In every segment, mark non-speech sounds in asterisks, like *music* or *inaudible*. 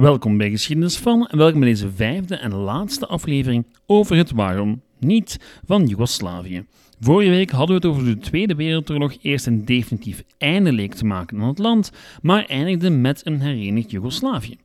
Welkom bij Geschiedenis van en welkom bij deze vijfde en laatste aflevering over het waarom niet van Joegoslavië. Vorige week hadden we het over de Tweede Wereldoorlog eerst een definitief einde leek te maken aan het land, maar eindigde met een herenigd Joegoslavië.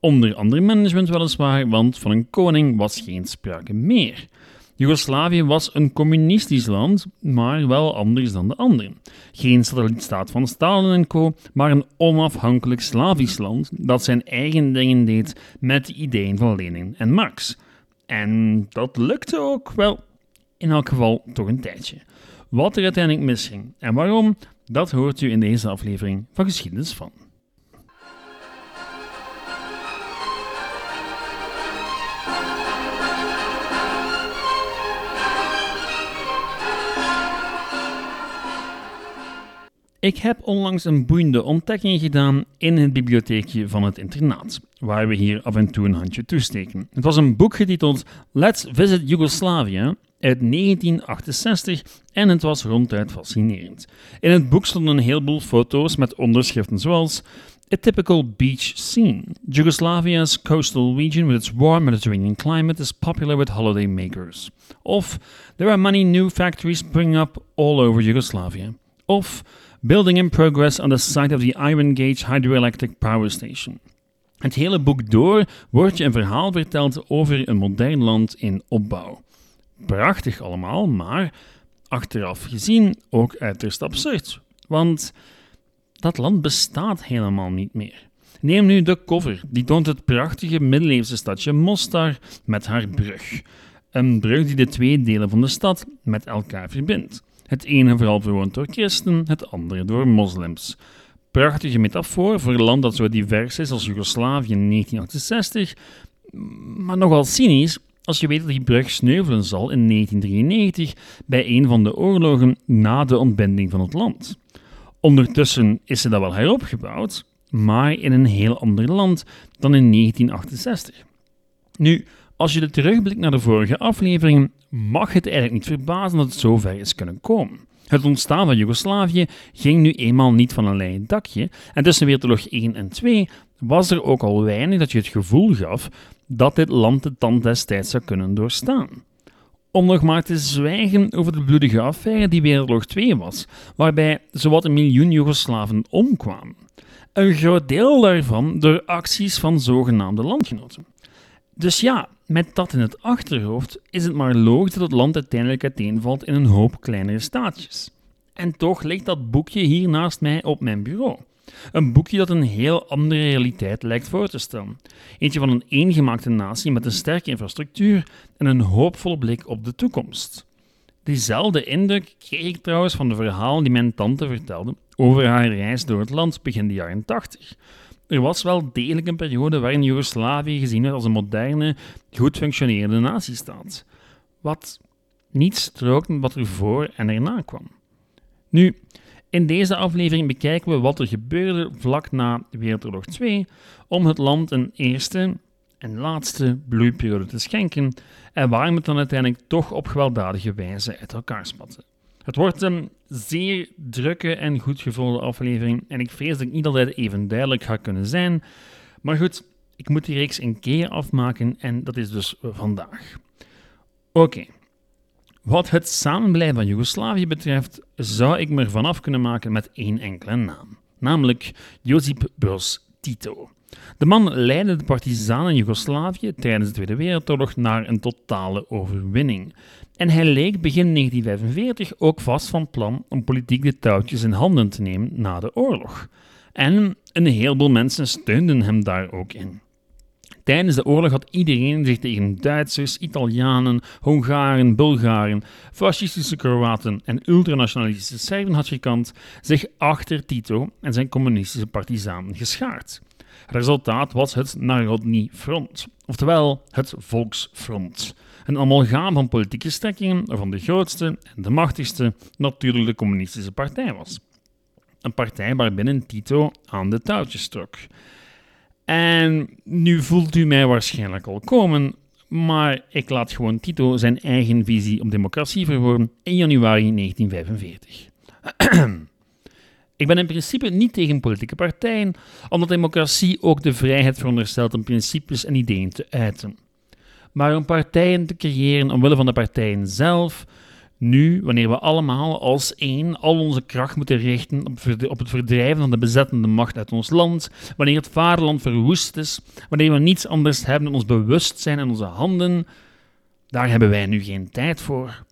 Onder andere management weliswaar, want van een koning was geen sprake meer. Joegoslavië was een communistisch land, maar wel anders dan de anderen. Geen satellietstaat van Stalin en co., maar een onafhankelijk Slavisch land dat zijn eigen dingen deed met de ideeën van Lenin en Marx. En dat lukte ook wel, in elk geval toch een tijdje. Wat er uiteindelijk misging en waarom, dat hoort u in deze aflevering van Geschiedenis van. Ik heb onlangs een boeiende ontdekking gedaan in het bibliotheekje van het internaat, waar we hier af en toe een handje toesteken. Het was een boek getiteld Let's Visit Yugoslavia uit 1968 en het was ronduit fascinerend. In het boek stonden een heleboel foto's met onderschriften zoals A typical beach scene. Yugoslavia's coastal region with its warm Mediterranean climate is popular with holiday makers. Of there are many new factories springing up all over Yugoslavia. Of Building in Progress on the site of the Iron Gauge Hydroelectric Power Station. Het hele boek door wordt je een verhaal verteld over een modern land in opbouw. Prachtig allemaal, maar achteraf gezien ook uiterst absurd. Want dat land bestaat helemaal niet meer. Neem nu de cover, die toont het prachtige middeleeuwse stadje Mostar met haar brug. Een brug die de twee delen van de stad met elkaar verbindt. Het ene vooral bewoond door christen, het andere door moslims. Prachtige metafoor voor een land dat zo divers is als Joegoslavië in 1968, maar nogal cynisch als je weet dat die brug sneuvelen zal in 1993 bij een van de oorlogen na de ontbinding van het land. Ondertussen is ze dan wel heropgebouwd, maar in een heel ander land dan in 1968. Nu, als je de terugblikt naar de vorige afleveringen, mag het eigenlijk niet verbazen dat het zo ver is kunnen komen. Het ontstaan van Joegoslavië ging nu eenmaal niet van een leien dakje, en tussen Wereldoorlog 1 en 2 was er ook al weinig dat je het gevoel gaf dat dit land de tand destijds zou kunnen doorstaan. Om nog maar te zwijgen over de bloedige affaire die Wereldoorlog 2 was, waarbij zowat een miljoen Joegoslaven omkwamen. Een groot deel daarvan door acties van zogenaamde landgenoten. Dus ja, met dat in het achterhoofd is het maar logisch dat het land uiteindelijk uiteenvalt in een hoop kleinere staatjes. En toch ligt dat boekje hier naast mij op mijn bureau. Een boekje dat een heel andere realiteit lijkt voor te stellen. Eentje van een eengemaakte natie met een sterke infrastructuur en een hoopvolle blik op de toekomst. Diezelfde indruk kreeg ik trouwens van de verhalen die mijn tante vertelde over haar reis door het land begin de jaren 80. Er was wel degelijk een periode waarin Joegoslavië gezien werd als een moderne, goed functionerende natiestaat. Wat niet strookte met wat er voor en erna kwam. Nu, in deze aflevering bekijken we wat er gebeurde vlak na Wereldoorlog 2 om het land een eerste en laatste bloeiperiode te schenken en waarom het dan uiteindelijk toch op gewelddadige wijze uit elkaar spatte. Het wordt een zeer drukke en goed gevulde aflevering en ik vrees dat ik niet altijd even duidelijk ga kunnen zijn. Maar goed, ik moet die reeks een keer afmaken en dat is dus vandaag. Oké. Wat het samenblijven van Joegoslavië betreft, zou ik me ervan af kunnen maken met één enkele naam, namelijk Josip Broz Tito. De man leidde de partizanen in Joegoslavië tijdens de Tweede Wereldoorlog naar een totale overwinning. En hij leek begin 1945 ook vast van plan om politiek de touwtjes in handen te nemen na de oorlog. En een heleboel mensen steunden hem daar ook in. Tijdens de oorlog had iedereen zich tegen Duitsers, Italianen, Hongaren, Bulgaren, fascistische Kroaten en ultranationalistische Serben had gekant, zich achter Tito en zijn communistische partizanen geschaard. Resultaat was het Narodni Front, oftewel het Volksfront. Een amalgaam van politieke strekkingen waarvan de grootste en de machtigste natuurlijk de Communistische Partij was. Een partij waarbinnen Tito aan de touwtjes trok. En nu voelt u mij waarschijnlijk al komen, maar ik laat gewoon Tito zijn eigen visie op democratie verwoorden in januari 1945. *clears throat* Ik ben in principe niet tegen politieke partijen, omdat democratie ook de vrijheid veronderstelt om principes en ideeën te uiten. Maar om partijen te creëren omwille van de partijen zelf, nu, wanneer we allemaal als één al onze kracht moeten richten op het verdrijven van de bezettende macht uit ons land, wanneer het vaderland verwoest is, wanneer we niets anders hebben dan ons bewustzijn en onze handen, daar hebben wij nu geen tijd voor.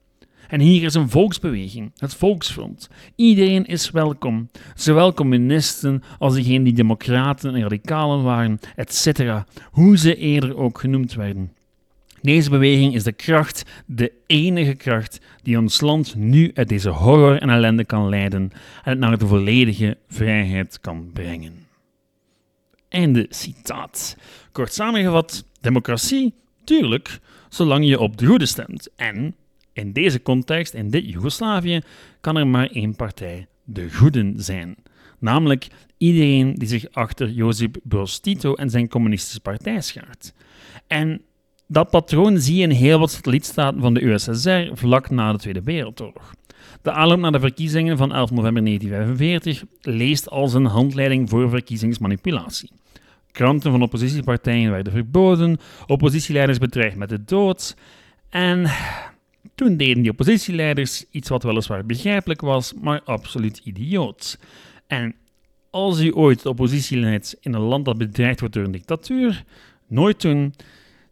En hier is een volksbeweging, het Volksfront. Iedereen is welkom, zowel communisten als degenen die democraten en radicalen waren, etc., hoe ze eerder ook genoemd werden. Deze beweging is de kracht, de enige kracht die ons land nu uit deze horror en ellende kan leiden en het naar de volledige vrijheid kan brengen. Einde citaat. Kort samengevat, democratie, tuurlijk, zolang je op de goede stemt. En in deze context, in dit Joegoslavië, kan er maar één partij de goeden zijn. Namelijk iedereen die zich achter Josip Broz Tito en zijn communistische partij schaart. En dat patroon zie je in heel wat satellietstaten van de USSR vlak na de Tweede Wereldoorlog. De aanloop naar de verkiezingen van 11 november 1945 leest als een handleiding voor verkiezingsmanipulatie. Kranten van oppositiepartijen werden verboden, oppositieleiders bedreigd met de dood. En toen deden die oppositieleiders iets wat weliswaar begrijpelijk was, maar absoluut idioot. En als u ooit de oppositie in een land dat bedreigd wordt door een dictatuur, nooit doen.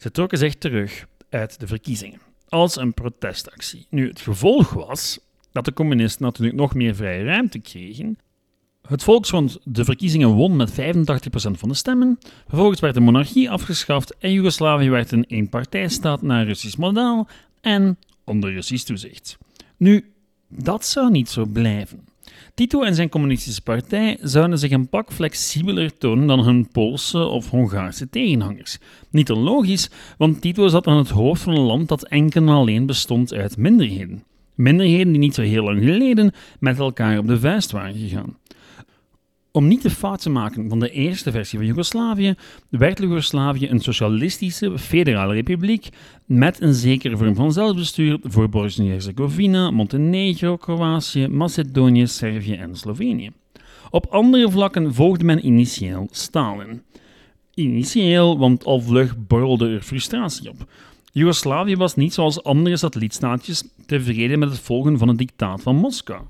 Ze trokken zich terug uit de verkiezingen als een protestactie. Nu, het gevolg was dat de communisten natuurlijk nog meer vrije ruimte kregen. Het Volksfront de verkiezingen won met 85% van de stemmen. Vervolgens werd de monarchie afgeschaft en Joegoslavië werd een eenpartijstaat naar Russisch model en onder Russisch toezicht. Nu, dat zou niet zo blijven. Tito en zijn communistische partij zouden zich een pak flexibeler tonen dan hun Poolse of Hongaarse tegenhangers. Niet onlogisch, want Tito zat aan het hoofd van een land dat enkel en alleen bestond uit minderheden. Minderheden die niet zo heel lang geleden met elkaar op de vuist waren gegaan. Om niet de fout te maken van de eerste versie van Joegoslavië, werd Joegoslavië een socialistische federale republiek met een zekere vorm van zelfbestuur voor Bosnië-Herzegovina, Montenegro, Kroatië, Macedonië, Servië en Slovenië. Op andere vlakken volgde men initieel Stalin. Initieel, want al vlug borrelde er frustratie op. Joegoslavië was niet zoals andere satellietstaatjes tevreden met het volgen van het dictaat van Moskou.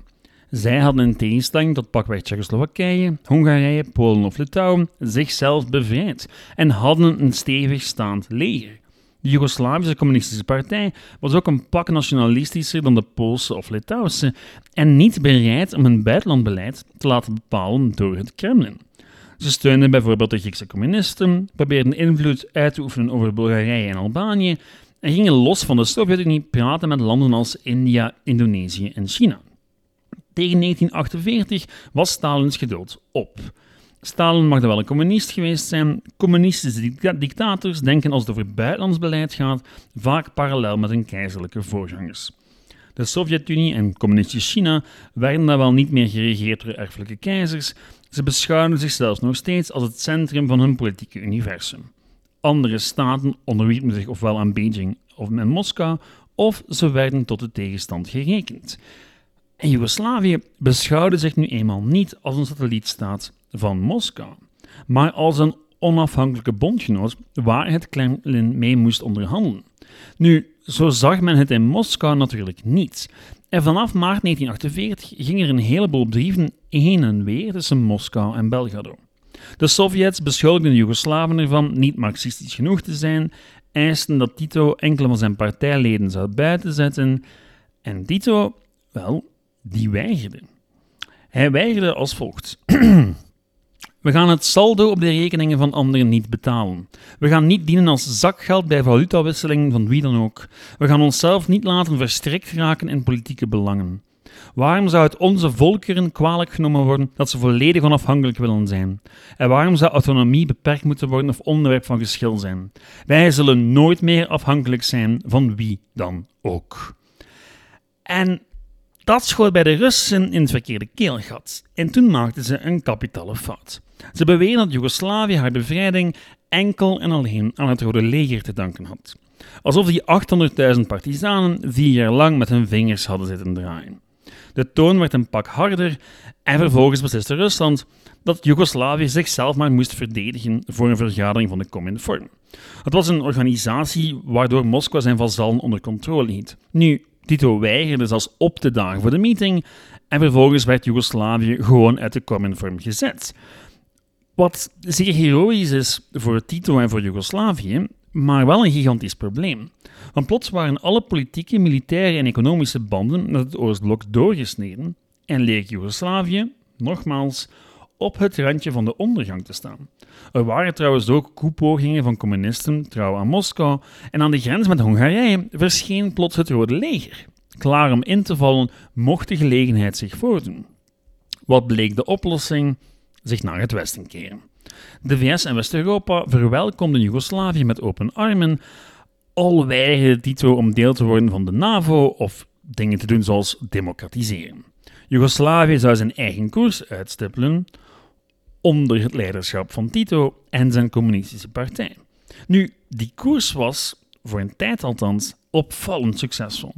Zij hadden in tegenstelling tot pakweg Tsjechoslowakije, Hongarije, Polen of Litouwen zichzelf bevrijd en hadden een stevig staand leger. De Joegoslavische Communistische Partij was ook een pak nationalistischer dan de Poolse of Litouwse en niet bereid om hun buitenlandbeleid te laten bepalen door het Kremlin. Ze steunden bijvoorbeeld de Griekse communisten, probeerden invloed uit te oefenen over Bulgarije en Albanië en gingen los van de Sovjet-Unie praten met landen als India, Indonesië en China. Tegen 1948 was Stalins geduld op. Stalin mag wel een communist geweest zijn. Communistische dictators denken als het over buitenlands beleid gaat vaak parallel met hun keizerlijke voorgangers. De Sovjet-Unie en communistisch China werden dan wel niet meer geregeerd door erfelijke keizers. Ze beschouwden zichzelf nog steeds als het centrum van hun politieke universum. Andere staten onderwierpen zich ofwel aan Beijing of aan Moskou, of ze werden tot de tegenstand gerekend. En Joegoslavië beschouwde zich nu eenmaal niet als een satellietstaat van Moskou, maar als een onafhankelijke bondgenoot waar het Kremlin mee moest onderhandelen. Nu, zo zag men het in Moskou natuurlijk niet. En vanaf maart 1948 gingen er een heleboel brieven heen en weer tussen Moskou en Belgrado. De Sovjets beschuldigden de Joegoslaven ervan niet marxistisch genoeg te zijn, eisten dat Tito enkele van zijn partijleden zou buitenzetten. En Tito, wel, die weigerde. Hij weigerde als volgt. *clears throat* We gaan het saldo op de rekeningen van anderen niet betalen. We gaan niet dienen als zakgeld bij valutawisseling van wie dan ook. We gaan onszelf niet laten verstrikt raken in politieke belangen. Waarom zou het onze volkeren kwalijk genomen worden dat ze volledig onafhankelijk willen zijn? En waarom zou autonomie beperkt moeten worden of onderwerp van geschil zijn? Wij zullen nooit meer afhankelijk zijn van wie dan ook. En dat schoot bij de Russen in het verkeerde keelgat en toen maakten ze een kapitale fout. Ze beweren dat Joegoslavië haar bevrijding enkel en alleen aan het Rode Leger te danken had. Alsof die 800.000 partisanen vier jaar lang met hun vingers hadden zitten draaien. De toon werd een pak harder en vervolgens besliste Rusland dat Joegoslavië zichzelf maar moest verdedigen voor een vergadering van de Cominform. Het was een organisatie waardoor Moskou zijn vazallen onder controle hield. Nu, Tito weigerde zelfs op te dagen voor de meeting en vervolgens werd Joegoslavië gewoon uit de Cominform gezet. Wat zeer heroïs is voor Tito en voor Joegoslavië, maar wel een gigantisch probleem. Want plots waren alle politieke, militaire en economische banden met het Oostblok doorgesneden en leek Joegoslavië, nogmaals, op het randje van de ondergang te staan. Er waren trouwens ook koepogingen van communisten trouw aan Moskou en aan de grens met Hongarije verscheen plots het Rode Leger. Klaar om in te vallen mocht de gelegenheid zich voordoen. Wat bleek de oplossing? Zich naar het westen keren. De VS en West-Europa verwelkomden Joegoslavië met open armen, al weigerde Tito om deel te worden van de NAVO of dingen te doen zoals democratiseren. Joegoslavië zou zijn eigen koers uitstippelen onder het leiderschap van Tito en zijn communistische partij. Nu, die koers was, voor een tijd althans, opvallend succesvol.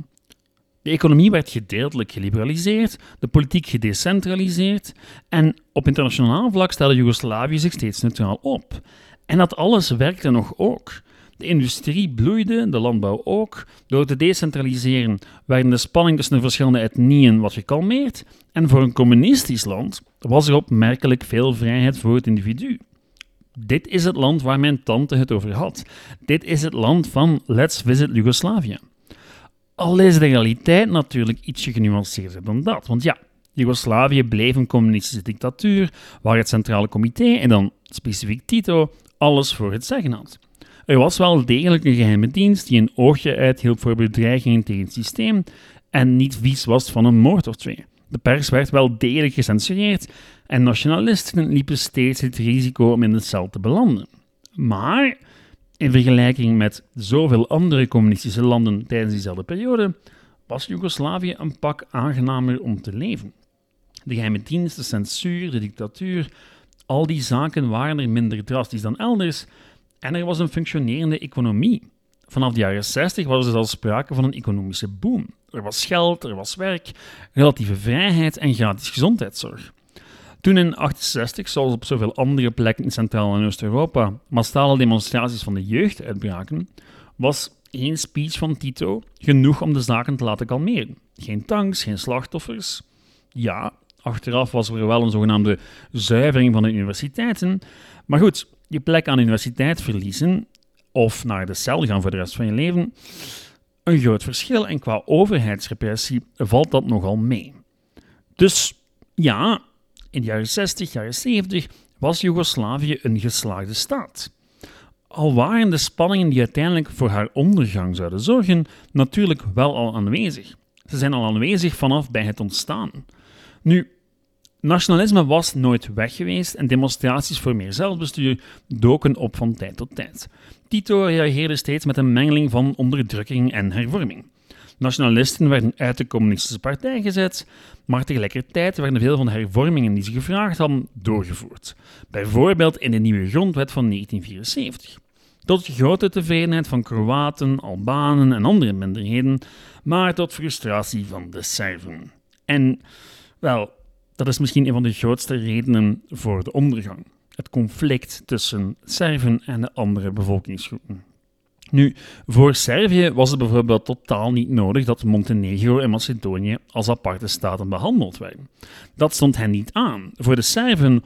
De economie werd gedeeltelijk geliberaliseerd, de politiek gedecentraliseerd en op internationaal vlak stelde Joegoslavië zich steeds neutraal op. En dat alles werkte nog ook. De industrie bloeide, de landbouw ook. Door te decentraliseren werden de spanningen tussen de verschillende etnieën wat gekalmeerd. En voor een communistisch land was er opmerkelijk veel vrijheid voor het individu. Dit is het land waar mijn tante het over had. Dit is het land van Let's Visit Yugoslavia. Al is de realiteit natuurlijk ietsje genuanceerder dan dat. Want ja, Joegoslavië bleef een communistische dictatuur, waar het Centrale Comité en dan specifiek Tito alles voor het zeggen had. Er was wel degelijk een geheime dienst die een oogje uithield voor bedreigingen tegen het systeem en niet vies was van een moord of twee. De pers werd wel degelijk gecensureerd en nationalisten liepen steeds het risico om in de cel te belanden. Maar in vergelijking met zoveel andere communistische landen tijdens diezelfde periode was Joegoslavië een pak aangenamer om te leven. De geheime dienst, de censuur, de dictatuur, al die zaken waren er minder drastisch dan elders en er was een functionerende economie. Vanaf de jaren 60 was er zelfs sprake van een economische boom. Er was geld, er was werk, relatieve vrijheid en gratis gezondheidszorg. Toen in 1968, zoals op zoveel andere plekken in Centraal- en Oost-Europa, massale demonstraties van de jeugd uitbraken, was geen speech van Tito genoeg om de zaken te laten kalmeren. Geen tanks, geen slachtoffers. Ja, achteraf was er wel een zogenaamde zuivering van de universiteiten. Maar goed, je plek aan de universiteit verliezen of naar de cel gaan voor de rest van je leven, een groot verschil. En qua overheidsrepressie valt dat nogal mee. Dus ja, in de jaren 60, jaren 70 was Joegoslavië een geslaagde staat. Al waren de spanningen die uiteindelijk voor haar ondergang zouden zorgen natuurlijk wel al aanwezig. Ze zijn al aanwezig vanaf bij het ontstaan. Nu, nationalisme was nooit weg geweest en demonstraties voor meer zelfbestuur doken op van tijd tot tijd. Tito reageerde steeds met een mengeling van onderdrukking en hervorming. Nationalisten werden uit de communistische partij gezet, maar tegelijkertijd werden veel van de hervormingen die ze gevraagd hadden doorgevoerd. Bijvoorbeeld in de nieuwe grondwet van 1974. Tot grote tevredenheid van Kroaten, Albanen en andere minderheden, maar tot frustratie van de Serven. En, wel, dat is misschien een van de grootste redenen voor de ondergang. Het conflict tussen Serven en de andere bevolkingsgroepen. Nu, voor Servië was het bijvoorbeeld totaal niet nodig dat Montenegro en Macedonië als aparte staten behandeld werden. Dat stond hen niet aan. Voor de Serven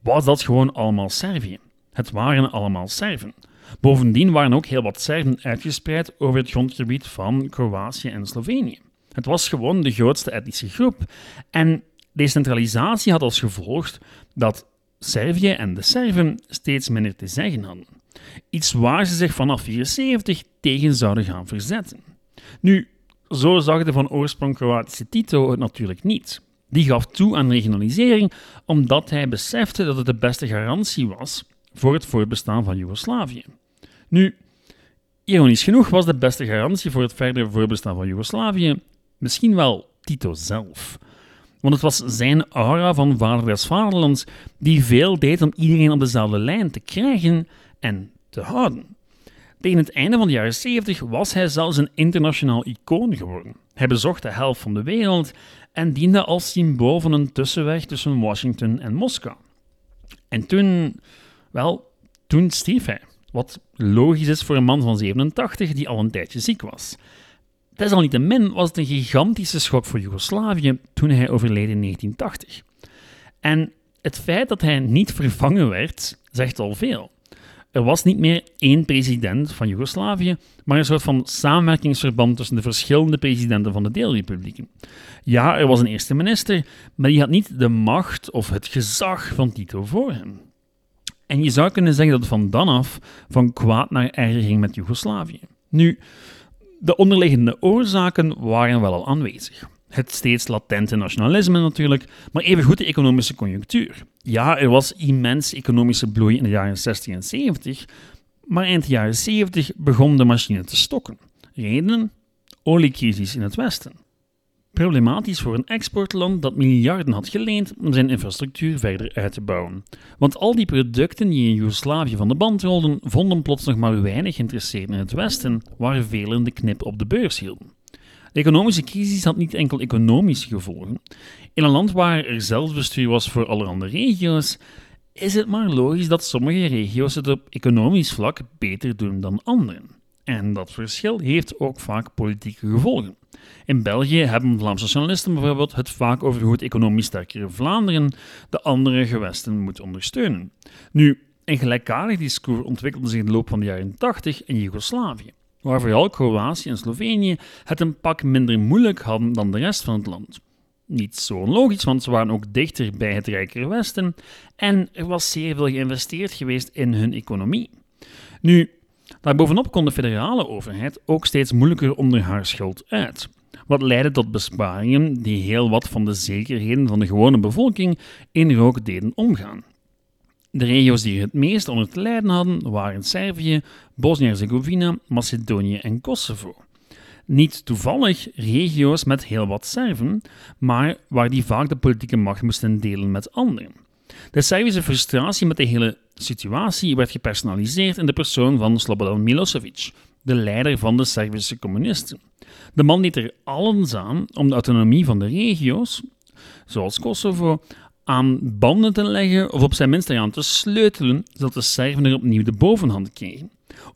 was dat gewoon allemaal Servië. Het waren allemaal Serven. Bovendien waren ook heel wat Serven uitgespreid over het grondgebied van Kroatië en Slovenië. Het was gewoon de grootste etnische groep en decentralisatie had als gevolg dat Servië en de Serven steeds minder te zeggen hadden. Iets waar ze zich vanaf 74 tegen zouden gaan verzetten. Nu, zo zag de van oorsprong Kroatische Tito het natuurlijk niet. Die gaf toe aan regionalisering omdat hij besefte dat het de beste garantie was voor het voortbestaan van Joegoslavië. Nu, ironisch genoeg was de beste garantie voor het verdere voortbestaan van Joegoslavië misschien wel Tito zelf. Want het was zijn aura van vader des vaderlands die veel deed om iedereen op dezelfde lijn te krijgen en te houden. Tegen het einde van de jaren 70 was hij zelfs een internationaal icoon geworden. Hij bezocht de helft van de wereld en diende als symbool van een tussenweg tussen Washington en Moskou. En toen, wel, toen stierf hij. Wat logisch is voor een man van 87 die al een tijdje ziek was. Desalniettemin was het een gigantische schok voor Joegoslavië toen hij overleed in 1980. En het feit dat hij niet vervangen werd, zegt al veel. Er was niet meer één president van Joegoslavië, maar een soort van samenwerkingsverband tussen de verschillende presidenten van de deelrepublieken. Ja, er was een eerste minister, maar die had niet de macht of het gezag van Tito voor hem. En je zou kunnen zeggen dat het van dan af van kwaad naar erger ging met Joegoslavië. Nu, de onderliggende oorzaken waren wel al aanwezig. Het steeds latente nationalisme natuurlijk, maar evengoed de economische conjunctuur. Ja, er was immens economische bloei in de jaren 60 en 70, maar eind jaren 70 begon de machine te stokken. Redenen? Oliecrisis in het Westen. Problematisch voor een exportland dat miljarden had geleend om zijn infrastructuur verder uit te bouwen. Want al die producten die in Joegoslavië van de band rolden, vonden plots nog maar weinig geïnteresseerd in het Westen, waar velen de knip op de beurs hielden. De economische crisis had niet enkel economische gevolgen. In een land waar er zelfbestuur was voor allerhande regio's, is het maar logisch dat sommige regio's het op economisch vlak beter doen dan anderen. En dat verschil heeft ook vaak politieke gevolgen. In België hebben Vlaamse journalisten bijvoorbeeld het vaak over hoe het economisch sterkere Vlaanderen de andere gewesten moet ondersteunen. Nu, een gelijkaardig discours ontwikkelde zich in de loop van de jaren 80 in Joegoslavië, waar vooral Kroatië en Slovenië het een pak minder moeilijk hadden dan de rest van het land. Niet zo onlogisch, want ze waren ook dichter bij het rijkere Westen en er was zeer veel geïnvesteerd geweest in hun economie. Nu, daarbovenop kon de federale overheid ook steeds moeilijker onder haar schuld uit wat leidde tot besparingen die heel wat van de zekerheden van de gewone bevolking in rook deden omgaan. De regio's die het meest onder te lijden hadden waren Servië, Bosnië-Herzegovina, Macedonië en Kosovo. Niet toevallig regio's met heel wat Serven, maar waar die vaak de politieke macht moesten delen met anderen. De Servische frustratie met de hele situatie werd gepersonaliseerd in de persoon van Slobodan Milosevic, de leider van de Servische communisten. De man deed er alles aan om de autonomie van de regio's, zoals Kosovo, aan banden te leggen of op zijn minst eraan te sleutelen, zodat de Serven er opnieuw de bovenhand kregen.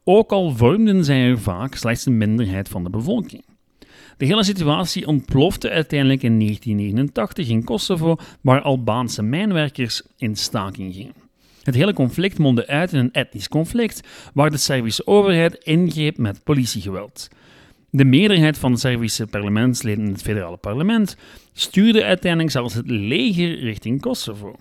Ook al vormden zij er vaak slechts een minderheid van de bevolking. De hele situatie ontplofte uiteindelijk in 1989 in Kosovo, waar Albaanse mijnwerkers in staking gingen. Het hele conflict mondde uit in een etnisch conflict, waar de Servische overheid ingreep met politiegeweld. De meerderheid van de Servische parlementsleden in het federale parlement stuurde uiteindelijk zelfs het leger richting Kosovo.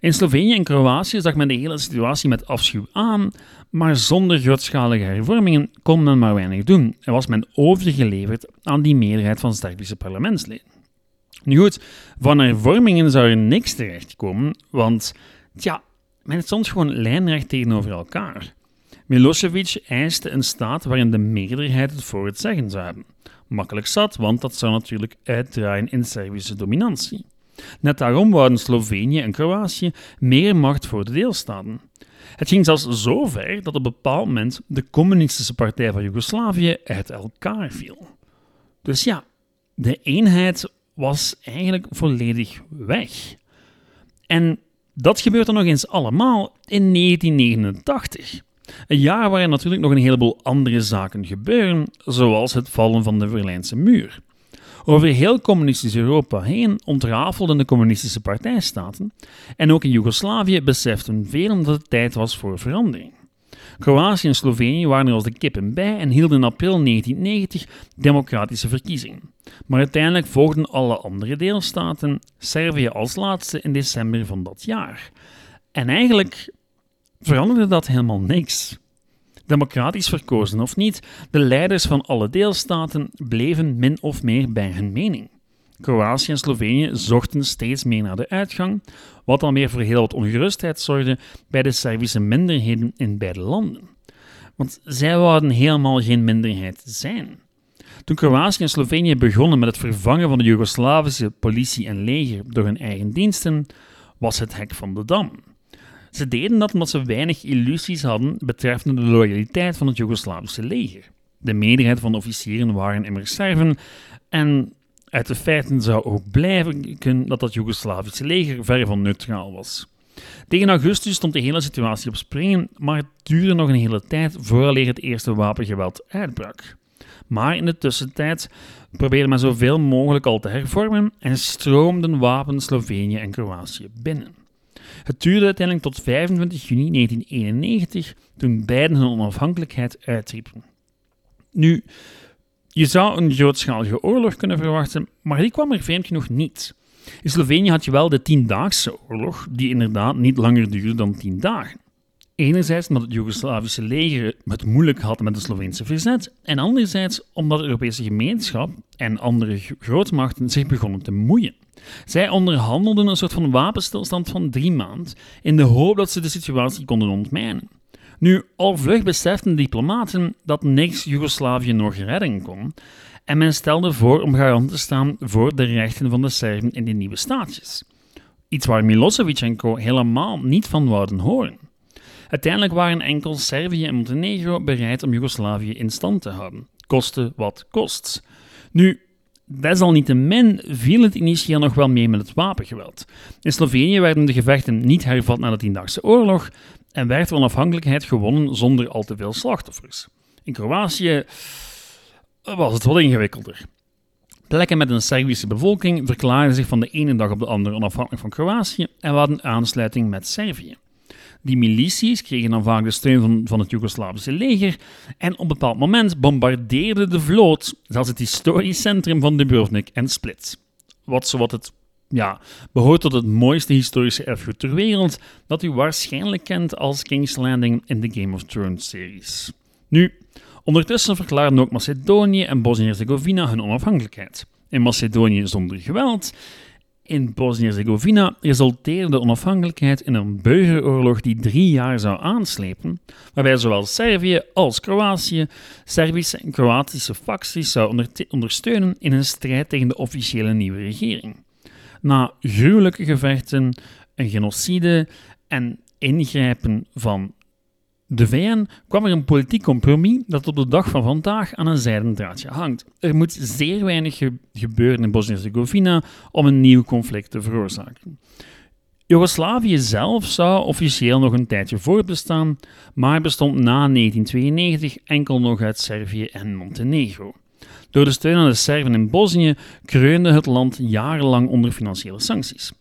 In Slovenië en Kroatië zag men de hele situatie met afschuw aan, maar zonder grootschalige hervormingen kon men maar weinig doen en was men overgeleverd aan die meerderheid van Servische parlementsleden. Nu goed, van hervormingen zou er niks terechtkomen, want tja, men stond gewoon lijnrecht tegenover elkaar. Milosevic eiste een staat waarin de meerderheid het voor het zeggen zou hebben. Makkelijk zat, want dat zou natuurlijk uitdraaien in Servische dominantie. Net daarom wouden Slovenië en Kroatië meer macht voor de deelstaten. Het ging zelfs zo ver dat op een bepaald moment de communistische partij van Joegoslavië uit elkaar viel. Dus ja, de eenheid was eigenlijk volledig weg. En dat gebeurt dan nog eens allemaal in 1989. Een jaar waarin natuurlijk nog een heleboel andere zaken gebeuren, zoals het vallen van de Berlijnse muur. Over heel communistisch Europa heen ontrafelden de communistische partijstaten en ook in Joegoslavië beseften velen dat het tijd was voor verandering. Kroatië en Slovenië waren er als de kippen bij en hielden in april 1990 democratische verkiezingen. Maar uiteindelijk volgden alle andere deelstaten, Servië als laatste in december van dat jaar. En eigenlijk veranderde dat helemaal niks. Democratisch verkozen of niet, de leiders van alle deelstaten bleven min of meer bij hun mening. Kroatië en Slovenië zochten steeds meer naar de uitgang, wat dan weer voor heel wat ongerustheid zorgde bij de Servische minderheden in beide landen. Want zij wouden helemaal geen minderheid zijn. Toen Kroatië en Slovenië begonnen met het vervangen van de Joegoslavische politie en leger door hun eigen diensten, was het hek van de dam. Ze deden dat omdat ze weinig illusies hadden betreffende de loyaliteit van het Joegoslavische leger. De meerderheid van de officieren waren immers Serven en uit de feiten zou ook blijken dat het Joegoslavische leger ver van neutraal was. Tegen augustus stond de hele situatie op springen, maar het duurde nog een hele tijd vooraleer het eerste wapengeweld uitbrak. Maar in de tussentijd probeerde men zoveel mogelijk al te hervormen en stroomden wapens Slovenië en Kroatië binnen. Het duurde uiteindelijk tot 25 juni 1991, toen beiden hun onafhankelijkheid uitriepen. Nu, je zou een grootschalige oorlog kunnen verwachten, maar die kwam er vreemd genoeg niet. In Slovenië had je wel de Tiendaagse oorlog, die inderdaad niet langer duurde dan tien dagen. Enerzijds omdat het Joegoslavische leger het moeilijk had met de Sloveense verzet, en anderzijds omdat de Europese gemeenschap en andere grootmachten zich begonnen te moeien. Zij onderhandelden een soort van wapenstilstand van drie maanden in de hoop dat ze de situatie konden ontmijnen. Nu, al vlug beseften diplomaten dat niks Joegoslavië nog redden kon, en men stelde voor om garant te staan voor de rechten van de Serven in die nieuwe staatjes. Iets waar Milosevic helemaal niet van wouden horen. Uiteindelijk waren enkel Servië en Montenegro bereid om Joegoslavië in stand te houden, koste wat kost. Nu, desalniettemin viel het initieel nog wel mee met het wapengeweld. In Slovenië werden de gevechten niet hervat na de Tiendaagse Oorlog en werd onafhankelijkheid gewonnen zonder al te veel slachtoffers. In Kroatië was het wat ingewikkelder. Plekken met een Servische bevolking verklaarden zich van de ene dag op de andere onafhankelijk van Kroatië en hadden aansluiting met Servië. Die milities kregen dan vaak de steun van, van het Joegoslavische leger en op een bepaald moment bombardeerde de vloot zelfs het historisch centrum van Dubrovnik en Split. Wat zowat het ja, behoort tot het mooiste historische erfgoed ter wereld, dat u waarschijnlijk kent als King's Landing in de Game of Thrones series. Nu, ondertussen verklaarden ook Macedonië en Bosnië-Herzegovina hun onafhankelijkheid. In Macedonië zonder geweld in Bosnië-Herzegovina resulteerde de onafhankelijkheid in een burgeroorlog die drie jaar zou aanslepen, waarbij zowel Servië als Kroatië Servische en Kroatische facties zou ondersteunen in een strijd tegen de officiële nieuwe regering. Na gruwelijke gevechten, een genocide en ingrijpen van de VN kwam er een politiek compromis dat tot de dag van vandaag aan een zijden draadje hangt. Er moet zeer weinig gebeuren in Bosnië-Herzegovina om een nieuw conflict te veroorzaken. Joegoslavië zelf zou officieel nog een tijdje voortbestaan, maar bestond na 1992 enkel nog uit Servië en Montenegro. Door de steun aan de Serven in Bosnië kreunde het land jarenlang onder financiële sancties.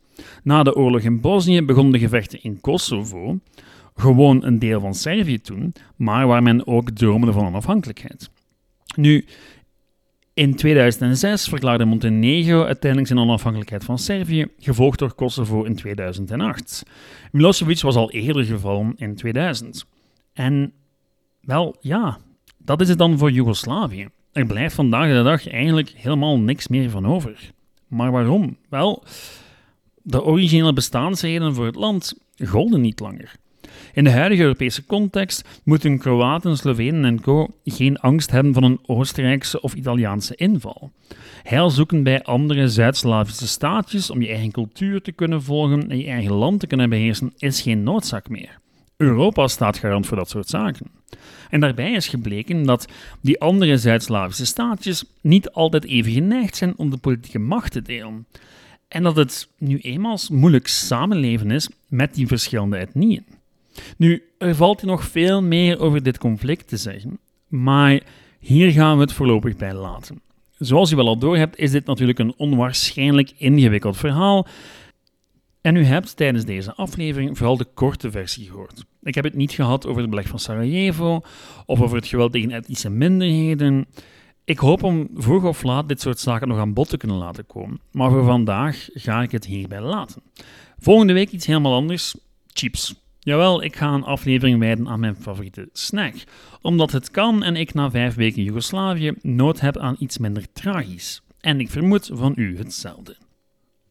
Na de oorlog in Bosnië begonnen de gevechten in Kosovo, gewoon een deel van Servië toen, maar waar men ook droomde van onafhankelijkheid. Nu, in 2006 verklaarde Montenegro uiteindelijk zijn onafhankelijkheid van Servië, gevolgd door Kosovo in 2008. Milosevic was al eerder gevallen in 2000. En wel, ja, dat is het dan voor Joegoslavië. Er blijft vandaag de dag eigenlijk helemaal niks meer van over. Maar waarom? Wel, de originele bestaansreden voor het land golden niet langer. In de huidige Europese context moeten Kroaten, Slovenen en co. geen angst hebben van een Oostenrijkse of Italiaanse inval. Heil zoeken bij andere Zuid-Slavische staatjes om je eigen cultuur te kunnen volgen en je eigen land te kunnen beheersen is geen noodzaak meer. Europa staat garant voor dat soort zaken. En daarbij is gebleken dat die andere Zuid-Slavische staatjes niet altijd even geneigd zijn om de politieke macht te delen. En dat het nu eenmaal moeilijk samenleven is met die verschillende etnieën. Nu, er valt nog veel meer over dit conflict te zeggen, maar hier gaan we het voorlopig bij laten. Zoals u wel al doorhebt, is dit natuurlijk een onwaarschijnlijk ingewikkeld verhaal. En u hebt tijdens deze aflevering vooral de korte versie gehoord. Ik heb het niet gehad over het beleg van Sarajevo of over het geweld tegen etnische minderheden. Ik hoop om vroeg of laat dit soort zaken nog aan bod te kunnen laten komen. Maar voor vandaag ga ik het hierbij laten. Volgende week iets helemaal anders: chips. Jawel, ik ga een aflevering wijden aan mijn favoriete snack. Omdat het kan en ik na vijf weken Joegoslavië nood heb aan iets minder tragisch. En ik vermoed van u hetzelfde.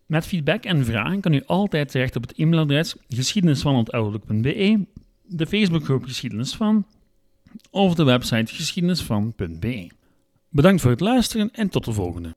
Met feedback en vragen kan u altijd terecht op het e-mailadres geschiedenisvan.outlook.be, de Facebookgroep Geschiedenis van of de website geschiedenisvan.be. Bedankt voor het luisteren en tot de volgende.